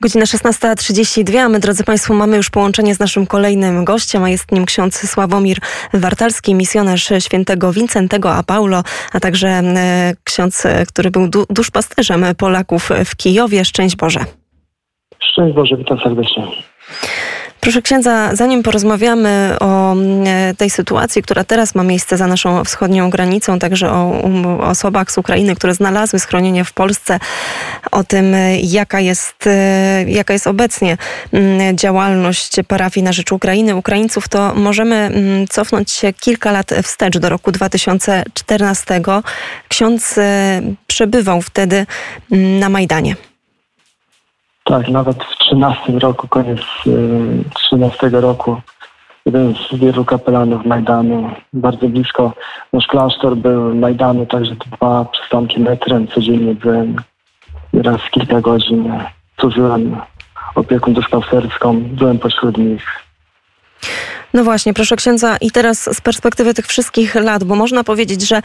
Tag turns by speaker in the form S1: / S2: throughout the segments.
S1: Godzina 16.32, a my, drodzy Państwo, mamy już połączenie z naszym kolejnym gościem, a jest nim ksiądz Sławomir Wartalski, misjonarz świętego Wincentego a Paulo, a także e, ksiądz, e, który był du duszpasterzem Polaków w Kijowie. Szczęść Boże.
S2: Szczęść Boże, witam serdecznie.
S1: Proszę księdza, zanim porozmawiamy o mm, tej sytuacji, która teraz ma miejsce za naszą wschodnią granicą, także o um, osobach z Ukrainy, które znalazły schronienie w Polsce, o tym, jaka jest, e, jaka jest obecnie mm, działalność parafii na rzecz Ukrainy, Ukraińców, to możemy mm, cofnąć się kilka lat wstecz do roku 2014. Ksiądz e, przebywał wtedy na Majdanie.
S2: Tak, nawet w 13 roku, koniec 13 roku, jeden z wielu kapelanów Majdanu, bardzo blisko nasz klasztor był Majdanu, także dwa przystanki metrem codziennie byłem raz kilka godzin służyłem opieką duszpasterską, byłem pośród nich.
S1: No właśnie, proszę księdza, i teraz z perspektywy tych wszystkich lat, bo można powiedzieć, że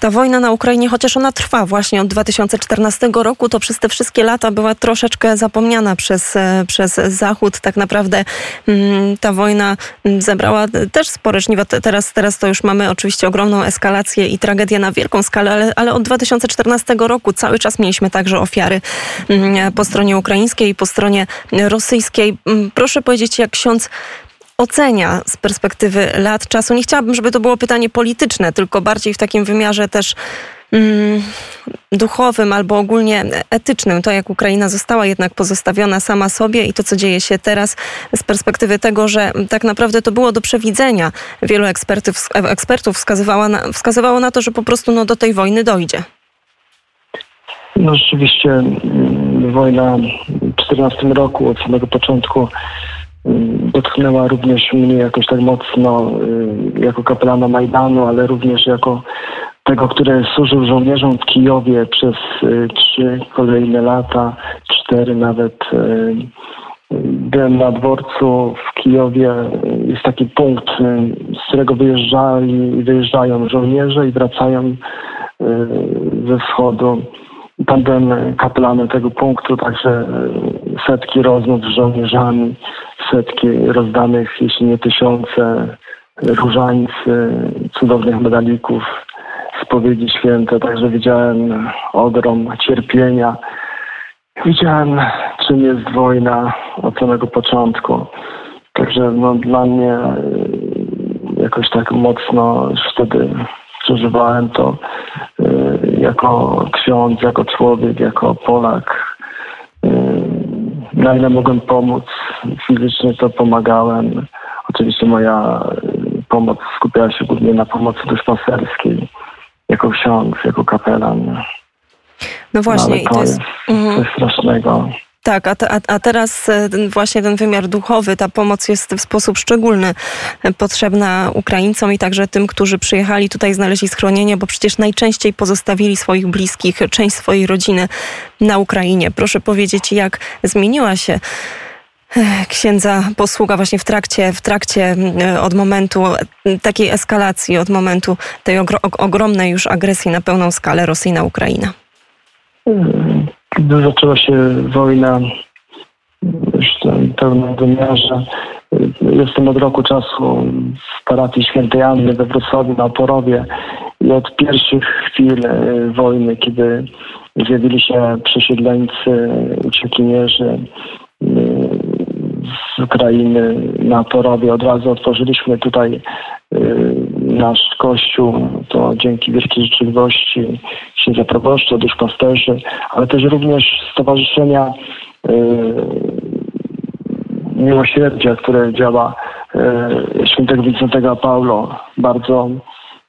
S1: ta wojna na Ukrainie, chociaż ona trwa właśnie od 2014 roku, to przez te wszystkie lata była troszeczkę zapomniana przez, e, przez Zachód. Tak naprawdę mm, ta wojna mm, zebrała też spore żniwo. Teraz, teraz to już mamy oczywiście ogromną eskalację i tragedię na wielką skalę, ale, ale od 2014 roku cały czas mieliśmy także ofiary mm, po stronie ukraińskiej i po stronie rosyjskiej. Proszę powiedzieć, jak ksiądz ocenia z perspektywy lat czasu? Nie chciałabym, żeby to było pytanie polityczne, tylko bardziej w takim wymiarze też mm, duchowym albo ogólnie etycznym. To, jak Ukraina została jednak pozostawiona sama sobie i to, co dzieje się teraz z perspektywy tego, że tak naprawdę to było do przewidzenia. Wielu ekspertów, ekspertów wskazywało na, wskazywało na to, że po prostu no, do tej wojny dojdzie.
S2: No rzeczywiście mm, wojna w 2014 roku od samego początku dotknęła również mnie jakoś tak mocno y, jako kapelana Majdanu, ale również jako tego, który służył żołnierzom w Kijowie przez y, trzy kolejne lata, cztery nawet. Y, byłem na dworcu w Kijowie. Jest taki punkt, z którego wyjeżdżali, wyjeżdżają żołnierze i wracają ze wschodu. Tam byłem kapelanem tego punktu, także setki rozmów z żołnierzami, setki rozdanych, jeśli nie tysiące różańcy, cudownych medalików, spowiedzi święte. Także widziałem ogrom cierpienia. Widziałem, czym jest wojna od samego początku. Także no, dla mnie e, jakoś tak mocno już wtedy przeżywałem to e, jako ksiądz, jako człowiek, jako Polak. E, na ile mogłem pomóc fizycznie, to pomagałem. Oczywiście moja y, pomoc skupiała się głównie na pomocy duszpasterskiej, jako ksiądz, jako kapelan.
S1: No właśnie,
S2: no, to, to, jest,
S1: mhm.
S2: coś strasznego.
S1: Tak, a, te, a, teraz e, właśnie ten wymiar duchowy, ta pomoc jest w sposób szczególny e, potrzebna Ukraińcom i także tym, którzy przyjechali tutaj, znaleźli schronienie, bo przecież najczęściej pozostawili swoich bliskich, część swojej rodziny na Ukrainie. Proszę powiedzieć, jak zmieniła się księdza posługa właśnie w trakcie, w trakcie od momentu takiej eskalacji, od momentu tej ogromnej już agresji na pełną skalę Rosji na Ukrainę?
S2: Gdy zaczęła się wojna już w pełnym wymiarze, jestem od roku czasu w parafii świętej Anny we Wrocławiu na Oporowie i od pierwszych chwil e, wojny, kiedy zjawili się przesiedleńcy, uciekinierzy e, z Ukrainy na Oporowie, od razu otworzyliśmy tutaj e, nasz kościół, to dzięki wielkiej życzliwości księdza proboszcza, duszpasterzy, ale też również stowarzyszenia y, miłosierdzia, które działa y, świętego Wincentego Paulo. Bardzo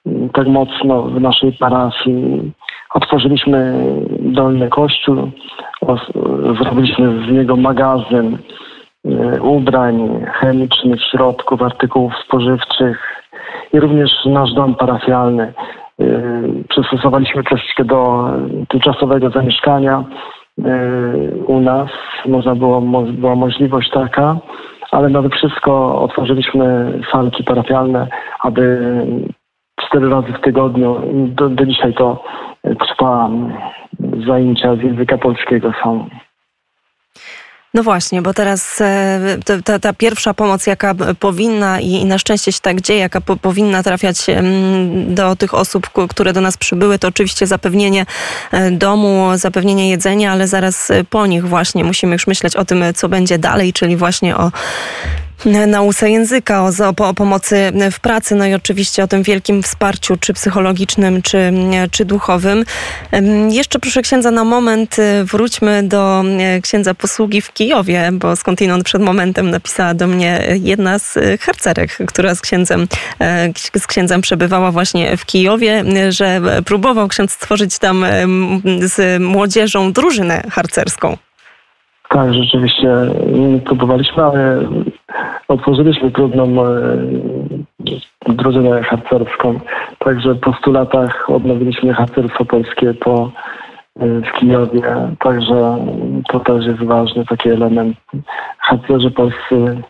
S2: y, tak mocno w naszej parafii. Otworzyliśmy dolny kościół, zrobiliśmy z niego magazyn ubrań, chemicznych, środków, artykułów spożywczych i również nasz dom parafialny. Y, przystosowaliśmy troszeczkę do tymczasowego zamieszkania y, u nas. Można było, była możliwość taka, ale nade wszystko otworzyliśmy salki parafialne, aby cztery razy w tygodniu, do, do dzisiaj to trwa, zajęcia z języka polskiego są.
S1: No właśnie, bo teraz e, ta, ta, pierwsza pomoc, jaka powinna i, na szczęście się tak dzieje, jaka po, powinna trafiać do tych osób, które do nas przybyły, to oczywiście zapewnienie e, domu, zapewnienie jedzenia, ale zaraz po nich właśnie musimy już myśleć o tym, co będzie dalej, czyli właśnie o nauce języka, o, o, pomocy w pracy, no i oczywiście o tym wielkim wsparciu, czy psychologicznym, czy, czy duchowym. Jeszcze proszę księdza na moment y, wróćmy do y, księdza posługi w Kijowie, bo skądinąd przed momentem napisała do mnie jedna z y, harcerek, która z księdzem, z księdzem przebywała właśnie w Kijowie, że próbował ksiądz stworzyć tam z młodzieżą drużynę harcerską.
S2: Tak, rzeczywiście próbowaliśmy, ale otworzyliśmy trudną e, drużynę harcerską. Także po 100 latach odnowiliśmy harcerstwo polskie po, e, w Kijowie. Także to też jest ważny taki element. Harcerzy polscy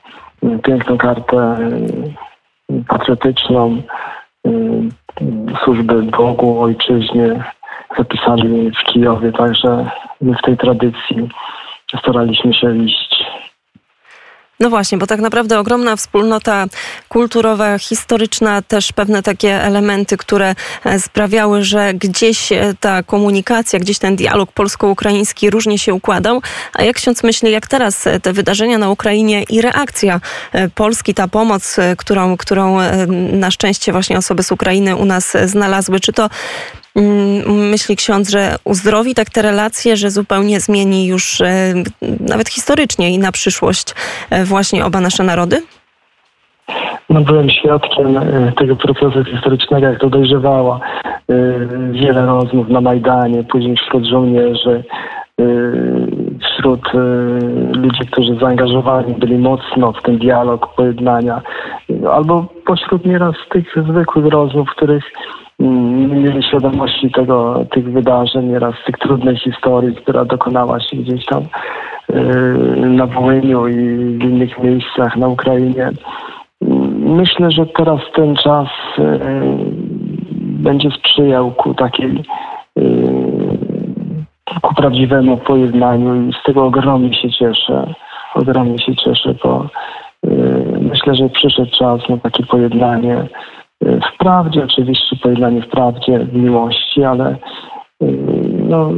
S2: piękną kartę patriotyczną, służby Bogu, ojczyźnie zapisali w Kijowie. Także my w tej tradycji staraliśmy się iść.
S1: No właśnie, bo tak naprawdę ogromna wspólnota kulturowa, historyczna, też pewne takie elementy, które e, sprawiały, że gdzieś e, ta komunikacja, gdzieś ten dialog polsko-ukraiński różnie się układał. A jak ksiądz myśli, jak teraz e, te wydarzenia na Ukrainie i reakcja Polski, ta pomoc, którą, którą na szczęście właśnie osoby z Ukrainy u nas znalazły, czy to myśli ksiądz, że uzdrowi tak te relacje, że zupełnie zmieni już e, nawet historycznie i na przyszłość e, właśnie oba nasze narody?
S2: No, byłem świadkiem e, tego procesu historycznego, jak to dojrzewało. Wiele rozmów na Majdanie, później wśród żołnierzy, wśród ludzi, którzy zaangażowani byli mocno w ten dialog pojednania, albo pośród nieraz tych zwykłych rozmów, których nie mieli świadomości tego, tych wydarzeń, nieraz tych trudnej historii, która dokonała się gdzieś tam yy, na Wołyniu i w innych miejscach na Ukrainie. Myślę, że teraz ten czas yy, będzie sprzyjał ku takiej yy, ku prawdziwemu pojednaniu i z tego ogromnie się cieszę. Ogromnie się cieszę, bo myślę, że przyszedł czas na takie pojednanie w prawdzie, oczywiście pojednanie w prawdzie, w miłości, ale y, no,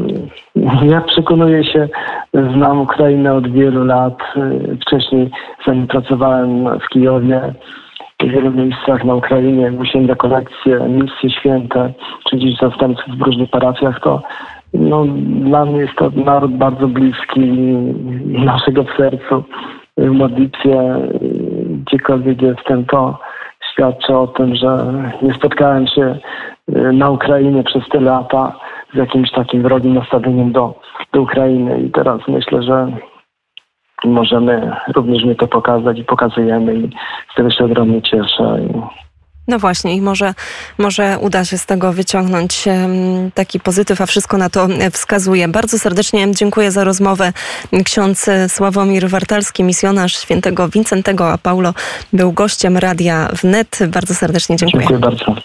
S2: ja przekonuję się, znam Ukrainę od wielu lat. Y, wcześniej, zanim pracowałem w Kijowie, w wielu miejscach na Ukrainie, musiałem na kolekcje, misje święte, czy gdzieś zastępców w różnych parafiach, to no, dla mnie jest to naród bardzo bliski naszego w sercu. W modlitwie, y, gdziekolwiek jestem, to świadczy o tym, że nie spotkałem się y, na Ukrainie przez te lata z jakimś takim wrogim nastawieniem do, do Ukrainy i teraz myślę, że możemy również my to pokazać i pokazujemy i z tego się ogromnie cieszę.
S1: No właśnie i może, może uda się z tego wyciągnąć taki pozytyw, a wszystko na to wskazuje. Bardzo serdecznie dziękuję za rozmowę. Ksiądz Sławomir Wartalski, misjonarz świętego Wincentego, a Paulo był gościem Radia Wnet. Bardzo serdecznie dziękuję.
S2: Dziękuję bardzo.